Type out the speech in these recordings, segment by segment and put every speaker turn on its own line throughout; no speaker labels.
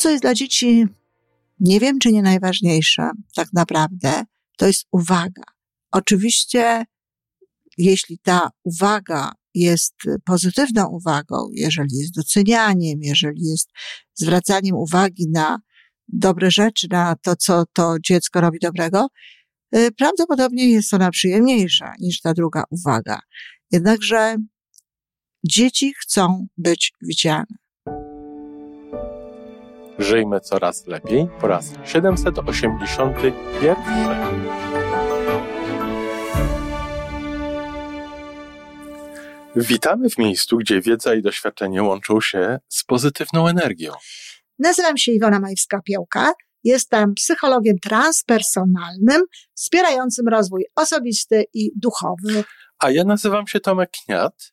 co jest dla dzieci, nie wiem czy nie najważniejsze, tak naprawdę, to jest uwaga. Oczywiście, jeśli ta uwaga jest pozytywną uwagą, jeżeli jest docenianiem, jeżeli jest zwracaniem uwagi na dobre rzeczy, na to, co to dziecko robi dobrego, y, prawdopodobnie jest ona przyjemniejsza niż ta druga uwaga. Jednakże dzieci chcą być widziane.
Żyjmy coraz lepiej po raz 781. Witamy w miejscu, gdzie wiedza i doświadczenie łączą się z pozytywną energią.
Nazywam się Iwona Majwska-Piołka. Jestem psychologiem transpersonalnym, wspierającym rozwój osobisty i duchowy.
A ja nazywam się Tomek Kniat.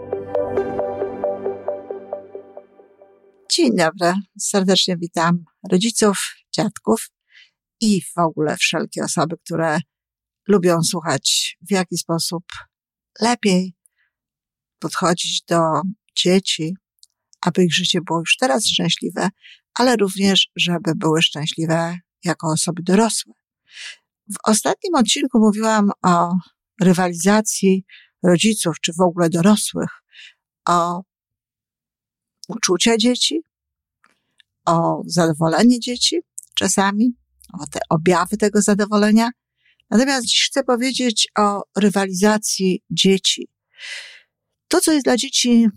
Dzień dobry, serdecznie witam rodziców, dziadków i w ogóle wszelkie osoby, które lubią słuchać, w jaki sposób lepiej podchodzić do dzieci, aby ich życie było już teraz szczęśliwe, ale również, żeby były szczęśliwe jako osoby dorosłe. W ostatnim odcinku mówiłam o rywalizacji rodziców, czy w ogóle dorosłych, o uczucia dzieci, o zadowolenie dzieci czasami, o te objawy tego zadowolenia. Natomiast dziś chcę powiedzieć o rywalizacji dzieci. To, co jest dla dzieci,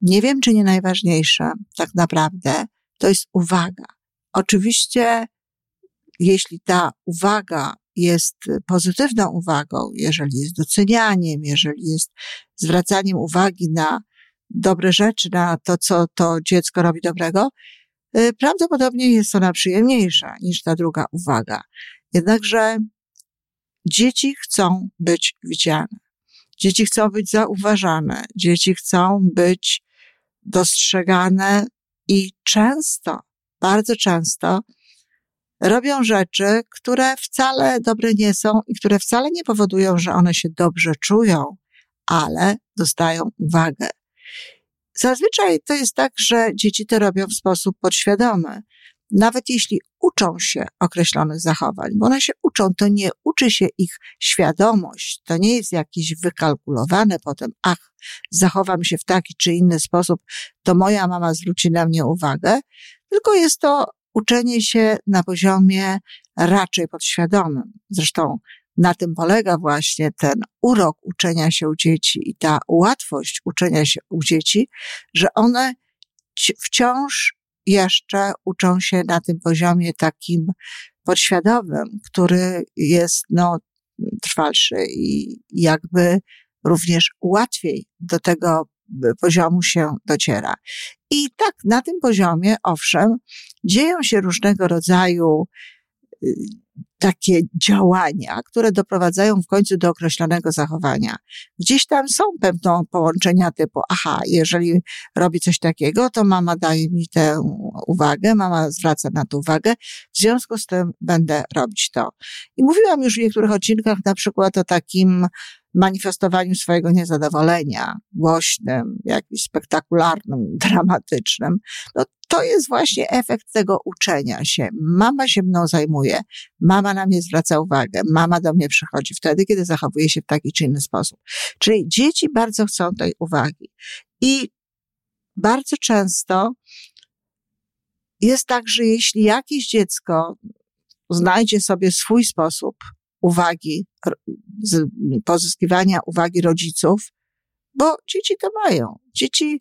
nie wiem czy nie najważniejsze, tak naprawdę, to jest uwaga. Oczywiście, jeśli ta uwaga jest pozytywną uwagą, jeżeli jest docenianiem, jeżeli jest zwracaniem uwagi na dobre rzeczy, na to, co to dziecko robi dobrego, y, prawdopodobnie jest ona przyjemniejsza niż ta druga uwaga. Jednakże dzieci chcą być widziane. Dzieci chcą być zauważane. Dzieci chcą być dostrzegane i często, bardzo często robią rzeczy, które wcale dobre nie są i które wcale nie powodują, że one się dobrze czują, ale dostają uwagę. Zazwyczaj to jest tak, że dzieci to robią w sposób podświadomy. Nawet jeśli uczą się określonych zachowań, bo one się uczą, to nie uczy się ich świadomość, to nie jest jakieś wykalkulowane potem, ach, zachowam się w taki czy inny sposób, to moja mama zwróci na mnie uwagę, tylko jest to uczenie się na poziomie raczej podświadomym. Zresztą na tym polega właśnie ten urok uczenia się u dzieci i ta łatwość uczenia się u dzieci, że one wciąż jeszcze uczą się na tym poziomie takim podświadomym, który jest no, trwalszy i jakby również łatwiej do tego poziomu się dociera. I tak na tym poziomie, owszem, dzieją się różnego rodzaju y, takie działania, które doprowadzają w końcu do określonego zachowania. Gdzieś tam są pewne połączenia typu, aha, jeżeli robi coś takiego, to mama daje mi tę uwagę, mama zwraca na to uwagę, w związku z tym będę robić to. I mówiłam już w niektórych odcinkach na przykład o takim manifestowaniu swojego niezadowolenia, głośnym, jakimś spektakularnym, dramatycznym, no to jest właśnie efekt tego uczenia się. Mama się mną zajmuje, mama na mnie zwraca uwagę, mama do mnie przychodzi wtedy, kiedy zachowuje się w taki czy inny sposób. Czyli dzieci bardzo chcą tej uwagi. I bardzo często jest tak, że jeśli jakieś dziecko znajdzie sobie swój sposób uwagi, pozyskiwania uwagi rodziców, bo dzieci to mają. Dzieci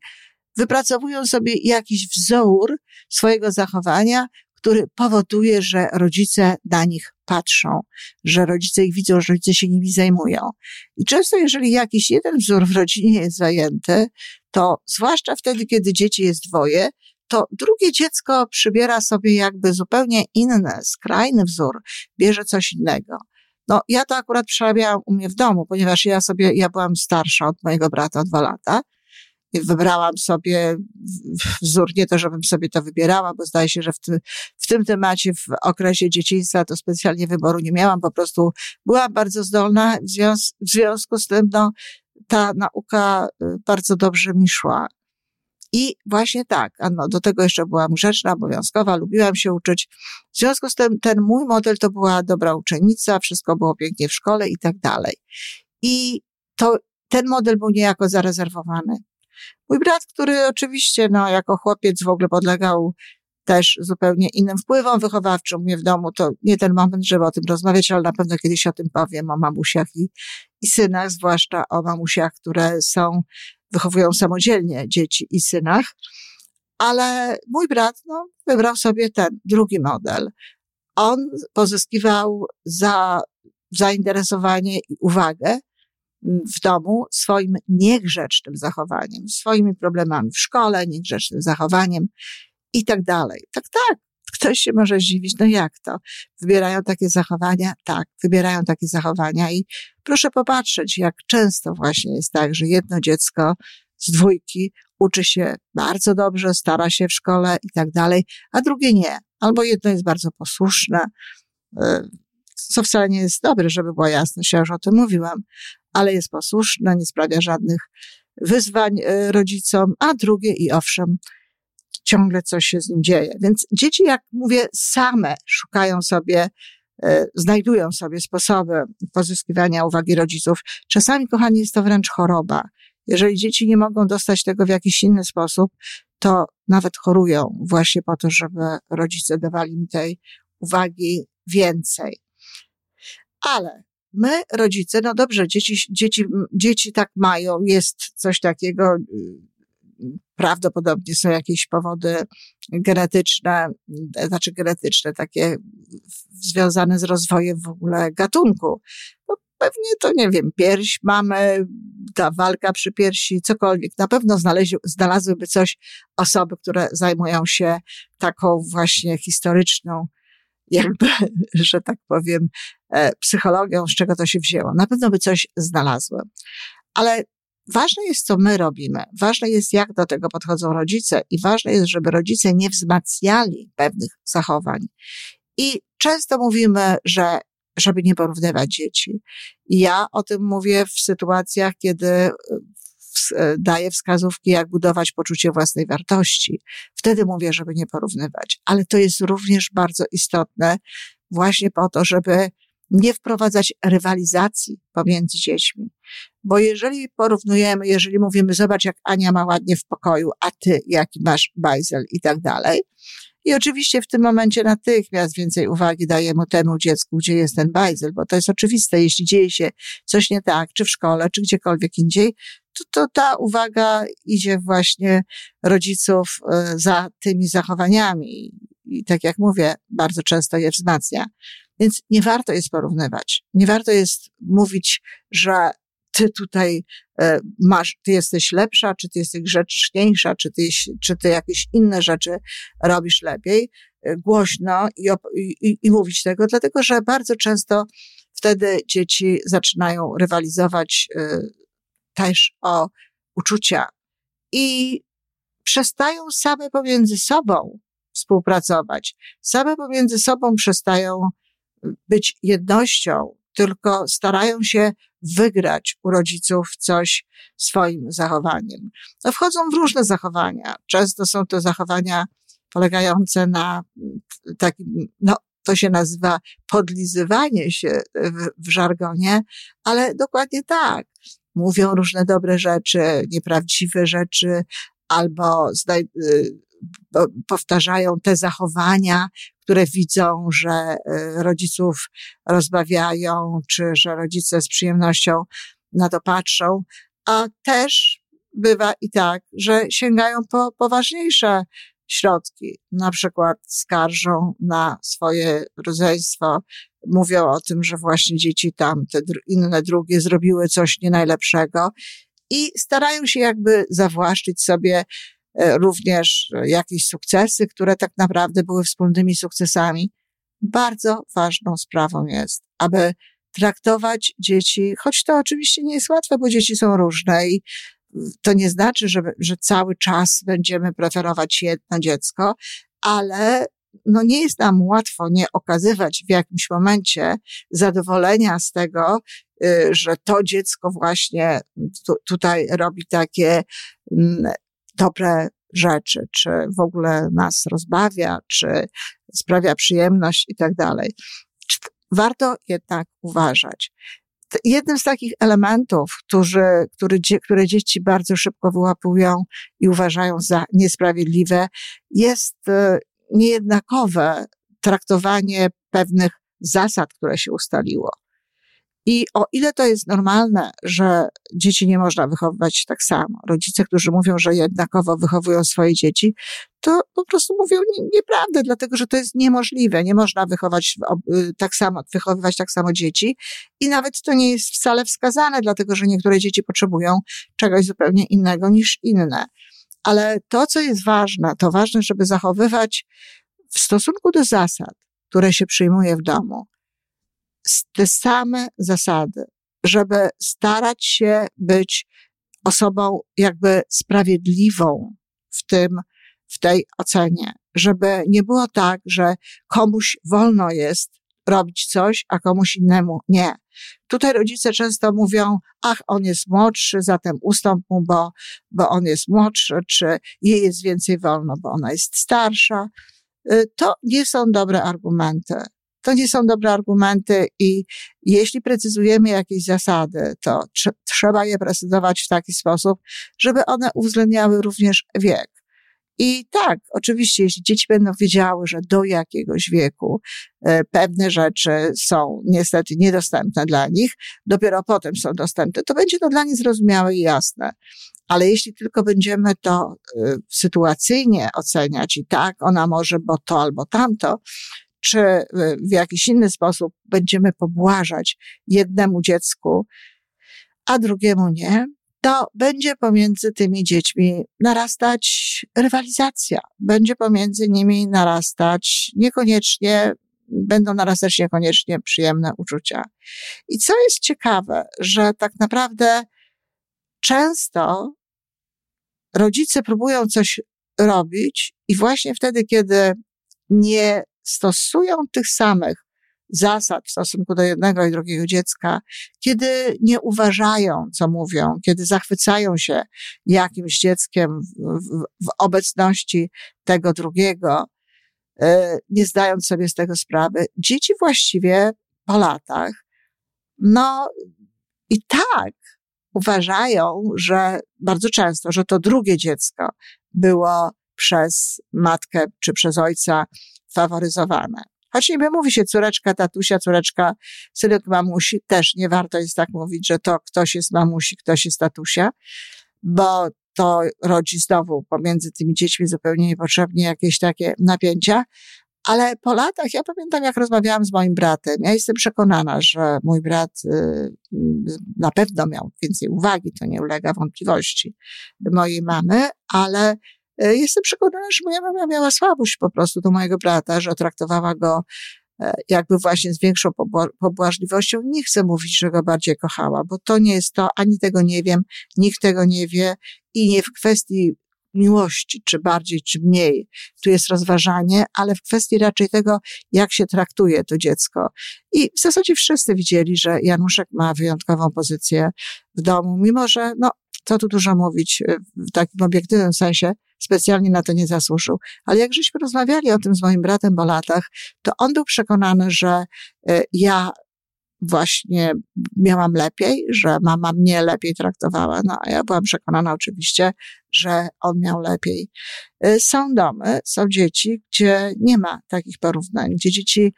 wypracowują sobie jakiś wzór swojego zachowania, który powoduje, że rodzice na nich patrzą, że rodzice ich widzą, że rodzice się nimi zajmują. I często, jeżeli jakiś jeden wzór w rodzinie jest zajęty, to zwłaszcza wtedy, kiedy dzieci jest dwoje, to drugie dziecko przybiera sobie jakby zupełnie inny, skrajny wzór, bierze coś innego. No, ja to akurat przerabiałam u mnie w domu, ponieważ ja sobie, ja byłam starsza od mojego brata o dwa lata. Wybrałam sobie wzór, nie to, żebym sobie to wybierała, bo zdaje się, że w, w tym temacie, w okresie dzieciństwa to specjalnie wyboru nie miałam, po prostu byłam bardzo zdolna, w, związ, w związku z tym, no, ta nauka y, bardzo dobrze mi szła. I właśnie tak, no, do tego jeszcze byłam grzeczna, obowiązkowa, lubiłam się uczyć. W związku z tym ten mój model to była dobra uczennica, wszystko było pięknie w szkole i tak dalej. I to, ten model był niejako zarezerwowany. Mój brat, który oczywiście, no, jako chłopiec w ogóle podlegał też zupełnie innym wpływom wychowawczym mnie w domu, to nie ten moment, żeby o tym rozmawiać, ale na pewno kiedyś o tym powiem, o mamusiach i, i synach, zwłaszcza o mamusiach, które są wychowują samodzielnie dzieci i synach. Ale mój brat no, wybrał sobie ten drugi model. On pozyskiwał za zainteresowanie i uwagę w domu swoim niegrzecznym zachowaniem, swoimi problemami w szkole, niegrzecznym zachowaniem i tak dalej. Tak, tak. Ktoś się może zdziwić, no jak to? Wybierają takie zachowania? Tak, wybierają takie zachowania i proszę popatrzeć, jak często właśnie jest tak, że jedno dziecko z dwójki uczy się bardzo dobrze, stara się w szkole i tak dalej, a drugie nie. Albo jedno jest bardzo posłuszne, e, co wcale nie jest dobre, żeby była jasność, ja już o tym mówiłam, ale jest posłuszne, nie sprawia żadnych wyzwań e, rodzicom, a drugie i owszem, ciągle coś się z nim dzieje. Więc dzieci, jak mówię, same szukają sobie, e, znajdują sobie sposoby pozyskiwania uwagi rodziców. Czasami, kochani, jest to wręcz choroba. Jeżeli dzieci nie mogą dostać tego w jakiś inny sposób, to nawet chorują właśnie po to, żeby rodzice dawali im tej uwagi więcej. Ale my, rodzice, no dobrze, dzieci, dzieci, dzieci tak mają, jest coś takiego, prawdopodobnie są jakieś powody genetyczne, znaczy genetyczne, takie związane z rozwojem w ogóle gatunku. No pewnie to, nie wiem, pierś mamy, ta walka przy piersi, cokolwiek. Na pewno znaleźli, znalazłyby coś osoby, które zajmują się taką właśnie historyczną, jakby, że tak powiem, e, psychologią, z czego to się wzięło. Na pewno by coś znalazły. Ale Ważne jest, co my robimy, ważne jest, jak do tego podchodzą rodzice i ważne jest, żeby rodzice nie wzmacniali pewnych zachowań. I często mówimy, że żeby nie porównywać dzieci. Ja o tym mówię w sytuacjach, kiedy e, e, daję wskazówki, jak budować poczucie własnej wartości. Wtedy mówię, żeby nie porównywać. Ale to jest również bardzo istotne właśnie po to, żeby nie wprowadzać rywalizacji pomiędzy dziećmi. Bo jeżeli porównujemy, jeżeli mówimy, zobacz jak Ania ma ładnie w pokoju, a ty jaki masz bajzel i tak dalej. I oczywiście w tym momencie natychmiast więcej uwagi dajemy temu dziecku, gdzie jest ten bajzel, bo to jest oczywiste. Jeśli dzieje się coś nie tak, czy w szkole, czy gdziekolwiek indziej, to, to ta uwaga idzie właśnie rodziców e, za tymi zachowaniami. I tak jak mówię, bardzo często je wzmacnia. Więc nie warto jest porównywać. Nie warto jest mówić, że ty tutaj e, masz, ty jesteś lepsza, czy ty jesteś grzeczniejsza, czy ty, czy ty jakieś inne rzeczy robisz lepiej, e, głośno i, i, i mówić tego, dlatego że bardzo często wtedy dzieci zaczynają rywalizować też o uczucia i przestają same pomiędzy sobą współpracować. Same pomiędzy sobą przestają być jednością, tylko starają się wygrać u rodziców coś swoim zachowaniem. No, wchodzą w różne zachowania. Często są to zachowania polegające na takim, no, to się nazywa podlizywanie się w, w żargonie, ale dokładnie tak. Mówią różne dobre rzeczy, nieprawdziwe rzeczy, albo y, powtarzają te zachowania, które widzą, że e, rodziców rozbawiają, czy że rodzice z przyjemnością na to patrzą, a też bywa i tak, że sięgają po poważniejsze środki, na przykład skarżą na swoje rodzeństwo, mówią o tym, że właśnie dzieci tam, te inne drugie zrobiły coś nie najlepszego i starają się jakby zawłaszczyć sobie również jakieś sukcesy, które tak naprawdę były wspólnymi sukcesami. Bardzo ważną sprawą jest, aby traktować dzieci, choć to oczywiście nie jest łatwe, bo dzieci są różne i to nie znaczy, że, że cały czas będziemy preferować jedno dziecko, ale no nie jest nam łatwo nie okazywać w jakimś momencie zadowolenia z tego, y, że to dziecko właśnie tu, tutaj robi takie mm, dobre rzeczy, czy w ogóle nas rozbawia, czy sprawia przyjemność i tak dalej. Warto jednak uważać. Jednym z takich elementów, którzy, który, które dzieci bardzo szybko wyłapują i uważają za niesprawiedliwe, jest y, niejednakowe traktowanie pewnych zasad, które się ustaliło. I o ile to jest normalne, że dzieci nie można wychowywać tak samo, rodzice, którzy mówią, że jednakowo wychowują swoje dzieci, to po prostu mówią nieprawdę, dlatego że to jest niemożliwe. Nie można wychować y, tak samo, wychowywać tak samo dzieci i nawet to nie jest wcale wskazane, dlatego że niektóre dzieci potrzebują czegoś zupełnie innego niż inne. Ale to, co jest ważne, to ważne, żeby zachowywać w stosunku do zasad, które się przyjmuje w domu, te same zasady, żeby starać się być osobą jakby sprawiedliwą w tym, w tej ocenie, żeby nie było tak, że komuś wolno jest robić coś, a komuś innemu nie. Tutaj rodzice często mówią, ach, on jest młodszy, zatem ustąp mu, bo, bo on jest młodszy, czy jej jest więcej wolno, bo ona jest starsza. Y, to nie są dobre argumenty. To nie są dobre argumenty i jeśli precyzujemy jakieś zasady, to tr trzeba je precyzować w taki sposób, żeby one uwzględniały również wiek. I tak, oczywiście, jeśli dzieci będą wiedziały, że do jakiegoś wieku e, pewne rzeczy są niestety niedostępne dla nich, dopiero potem są dostępne, to będzie to dla nich zrozumiałe i jasne. Ale jeśli tylko będziemy to e, sytuacyjnie oceniać i tak, ona może, bo to albo tamto, czy e, w jakiś inny sposób będziemy pobłażać jednemu dziecku, a drugiemu nie, to będzie pomiędzy tymi dziećmi narastać rywalizacja. Będzie pomiędzy nimi narastać niekoniecznie, będą narastać niekoniecznie przyjemne uczucia. I co jest ciekawe, że tak naprawdę często rodzice próbują coś robić i właśnie wtedy, kiedy nie stosują tych samych zasad w stosunku do jednego i drugiego dziecka, kiedy nie uważają, co mówią, kiedy zachwycają się jakimś dzieckiem w, w, w obecności tego drugiego, e, nie zdając sobie z tego sprawy, dzieci właściwie po latach, no i tak uważają, że bardzo często, że to drugie dziecko było przez matkę czy przez ojca faworyzowane. Choć niby mówi się córeczka tatusia, córeczka synek mamusi, też nie warto jest tak mówić, że to ktoś jest mamusi, ktoś jest tatusia, bo to rodzi znowu pomiędzy tymi dziećmi zupełnie niepotrzebnie jakieś takie napięcia. Ale po latach, ja pamiętam, jak rozmawiałam z moim bratem, ja jestem przekonana, że mój brat y, na pewno miał więcej uwagi, to nie ulega wątpliwości mojej mamy, ale jestem przekonana, że moja mama miała słabość po prostu do mojego brata, że traktowała go e, jakby właśnie z większą pobłażliwością. Nie chcę mówić, że go bardziej kochała, bo to nie jest to, ani tego nie wiem, nikt tego nie wie i nie w kwestii miłości, czy bardziej, czy mniej. Tu jest rozważanie, ale w kwestii raczej tego, jak się traktuje to dziecko. I w zasadzie wszyscy widzieli, że Januszek ma wyjątkową pozycję w domu, mimo że, no, co tu dużo mówić e, w takim obiektywnym sensie, specjalnie na to nie zasłużył. Ale jak żeśmy rozmawiali o tym z moim bratem po latach, to on był przekonany, że e, ja właśnie miałam lepiej, że mama mnie lepiej traktowała. No, a ja byłam przekonana oczywiście, że on miał lepiej. E, są domy, są dzieci, gdzie nie ma takich porównań, gdzie dzieci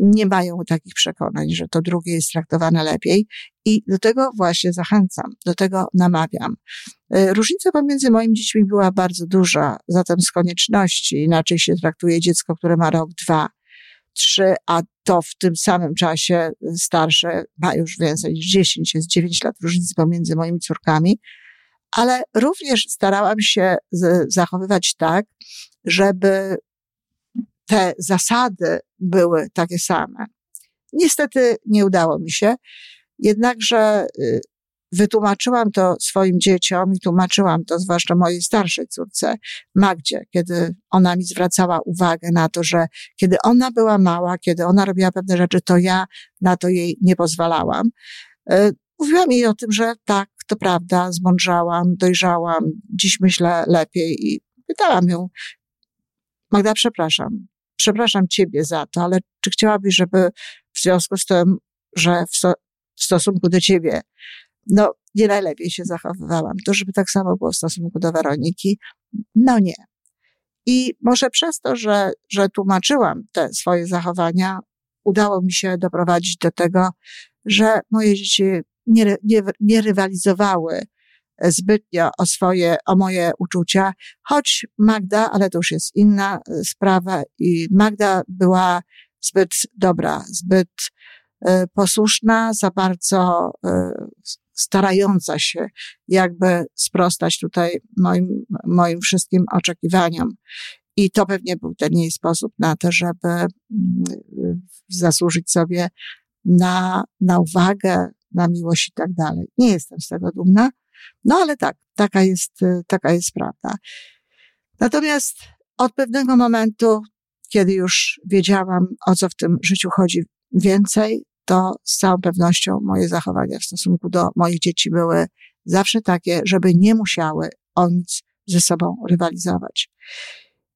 nie mają takich przekonań, że to drugie jest traktowane lepiej i do tego właśnie zachęcam, do tego namawiam. E, różnica pomiędzy moimi dziećmi była bardzo duża, zatem z konieczności inaczej się traktuje dziecko, które ma rok, dwa, trzy, a to w tym samym czasie starsze ma już więcej niż dziesięć, jest dziewięć lat różnicy pomiędzy moimi córkami, ale również starałam się zachowywać tak, żeby te zasady były takie same. Niestety nie udało mi się, jednakże y, wytłumaczyłam to swoim dzieciom i tłumaczyłam to zwłaszcza mojej starszej córce, Magdzie, kiedy ona mi zwracała uwagę na to, że kiedy ona była mała, kiedy ona robiła pewne rzeczy, to ja na to jej nie pozwalałam. Y, mówiłam jej o tym, że tak, to prawda, zmądrzałam, dojrzałam, dziś myślę lepiej i pytałam ją, Magda, przepraszam, przepraszam ciebie za to, ale czy chciałabyś, żeby w związku z tym, że w, so, w stosunku do ciebie, no, nie najlepiej się zachowywałam, to żeby tak samo było w stosunku do Weroniki? No nie. I może przez to, że, że tłumaczyłam te swoje zachowania, udało mi się doprowadzić do tego, że moje dzieci nie, nie, nie rywalizowały zbytnio o swoje, o moje uczucia, choć Magda, ale to już jest inna e, sprawa i Magda była zbyt dobra, zbyt e, posłuszna, za bardzo e, starająca się jakby sprostać tutaj moim, moim wszystkim oczekiwaniom. I to pewnie był ten jej sposób na to, żeby mm, zasłużyć sobie na, na uwagę, na miłość i tak dalej. Nie jestem z tego dumna, no ale tak, taka jest, y, taka jest prawda. Natomiast od pewnego momentu, kiedy już wiedziałam, o co w tym życiu chodzi więcej, to z całą pewnością moje zachowania w stosunku do moich dzieci były zawsze takie, żeby nie musiały o nic ze sobą rywalizować.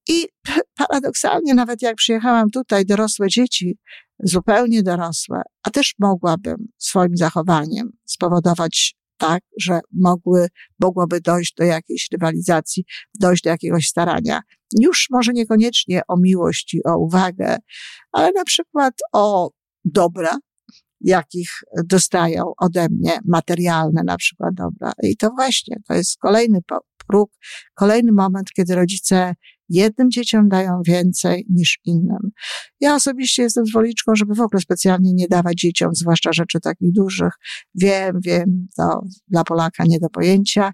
I paradoksalnie, nawet jak przyjechałam tutaj, dorosłe dzieci, zupełnie dorosłe, a też mogłabym swoim zachowaniem spowodować tak, że mogły, mogłoby dojść do jakiejś rywalizacji, dojść do jakiegoś starania. Już może niekoniecznie o miłość i o uwagę, ale na przykład o dobra, jakich dostają ode mnie, materialne na przykład dobra. I to właśnie, to jest kolejny próg, kolejny moment, kiedy rodzice jednym dzieciom dają więcej niż innym. Ja osobiście jestem zwoliczką, żeby w ogóle specjalnie nie dawać dzieciom, zwłaszcza rzeczy takich dużych. Wiem, wiem, to dla Polaka nie do pojęcia,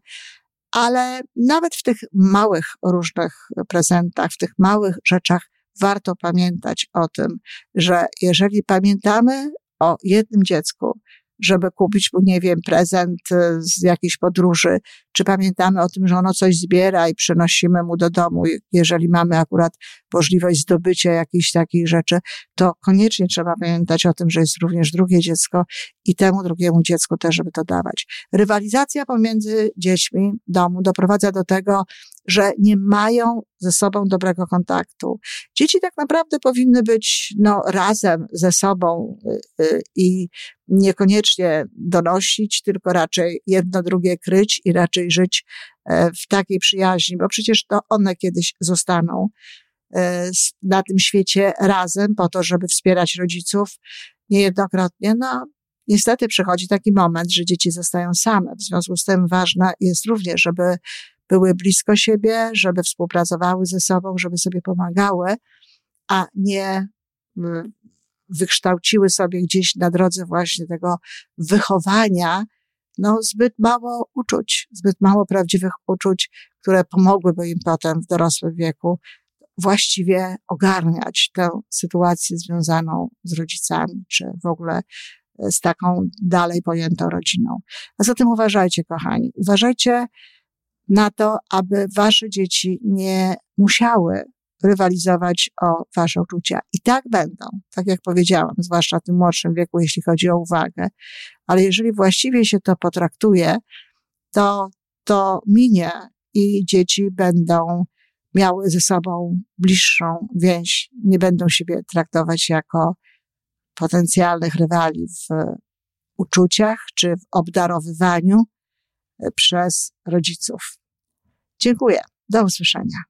ale nawet w tych małych różnych prezentach, w tych małych rzeczach warto pamiętać o tym, że jeżeli pamiętamy o jednym dziecku, żeby kupić mu, nie wiem, prezent e, z jakiejś podróży, czy pamiętamy o tym, że ono coś zbiera i przynosimy mu do domu, jeżeli mamy akurat możliwość zdobycia jakichś takich rzeczy, to koniecznie trzeba pamiętać o tym, że jest również drugie dziecko i temu drugiemu dziecku też, żeby to dawać. Rywalizacja pomiędzy dziećmi domu doprowadza do tego, że nie mają ze sobą dobrego kontaktu. Dzieci tak naprawdę powinny być no, razem ze sobą y, y, i niekoniecznie donosić, tylko raczej jedno drugie kryć i raczej żyć e, w takiej przyjaźni, bo przecież to one kiedyś zostaną e, na tym świecie razem po to, żeby wspierać rodziców niejednokrotnie. No, niestety przychodzi taki moment, że dzieci zostają same. W związku z tym ważne jest również, żeby były blisko siebie, żeby współpracowały ze sobą, żeby sobie pomagały, a nie wykształciły sobie gdzieś na drodze właśnie tego wychowania, no zbyt mało uczuć, zbyt mało prawdziwych uczuć, które pomogłyby im potem w dorosłym wieku właściwie ogarniać tę sytuację związaną z rodzicami, czy w ogóle z taką dalej pojętą rodziną. A zatem uważajcie, kochani, uważajcie na to, aby wasze dzieci nie musiały rywalizować o wasze uczucia. I tak będą, tak jak powiedziałam, zwłaszcza w tym młodszym wieku, jeśli chodzi o uwagę. Ale jeżeli właściwie się to potraktuje, to to minie i dzieci będą miały ze sobą bliższą więź, nie będą siebie traktować jako potencjalnych rywali w uczuciach czy w obdarowywaniu przez rodziców. Dziękuję. Do usłyszenia.